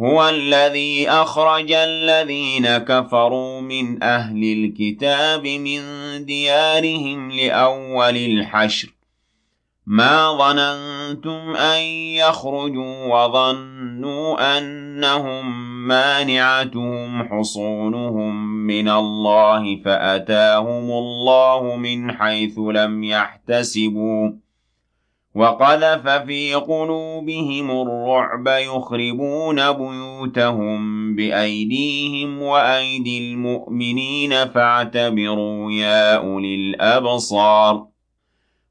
هو الذي أخرج الذين كفروا من أهل الكتاب من ديارهم لأول الحشر. ما ظننتم أن يخرجوا وظنوا أنهم مانعتهم حصونهم من الله فأتاهم الله من حيث لم يحتسبوا. وقذف في قلوبهم الرعب يخربون بيوتهم بأيديهم وأيدي المؤمنين فاعتبروا يا أولي الأبصار.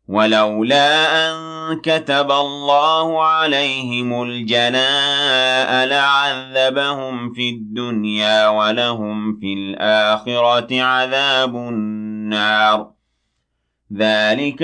ولولا أن كتب الله عليهم الجلاء لعذبهم في الدنيا ولهم في الآخرة عذاب النار. ذلك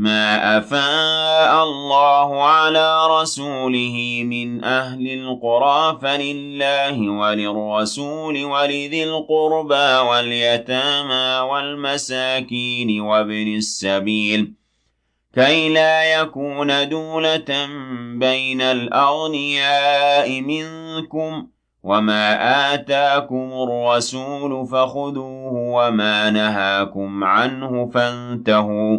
ما أفاء الله على رسوله من أهل القرى فلله وللرسول ولذي القربى واليتامى والمساكين وابن السبيل كي لا يكون دولة بين الأغنياء منكم وما آتاكم الرسول فخذوه وما نهاكم عنه فانتهوا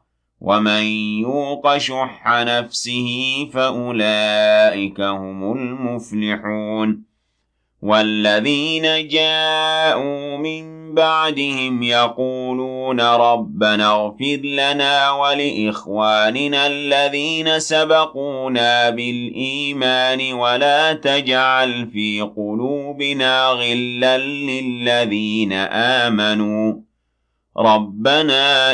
ومن يوق شح نفسه فأولئك هم المفلحون والذين جاءوا من بعدهم يقولون ربنا اغفر لنا ولإخواننا الذين سبقونا بالإيمان ولا تجعل في قلوبنا غلا للذين آمنوا ربنا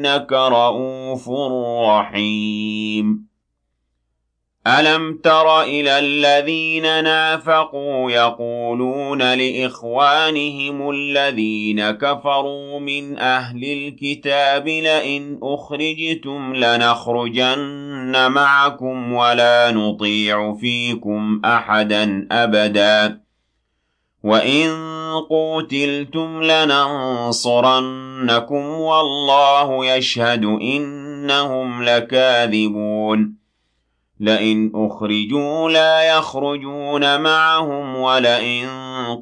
إنك رؤوف رحيم. ألم تر إلى الذين نافقوا يقولون لإخوانهم الذين كفروا من أهل الكتاب لئن أخرجتم لنخرجن معكم ولا نطيع فيكم أحدا أبدا. وإن قُوتِلْتُمْ لَنَنصُرَنَّكُمْ وَاللَّهُ يَشْهَدُ إِنَّهُمْ لَكَاذِبُونَ لئن أخرجوا لا يخرجون معهم ولئن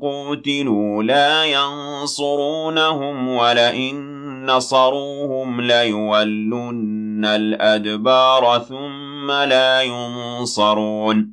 قوتلوا لا ينصرونهم ولئن نصروهم ليولن الأدبار ثم لا ينصرون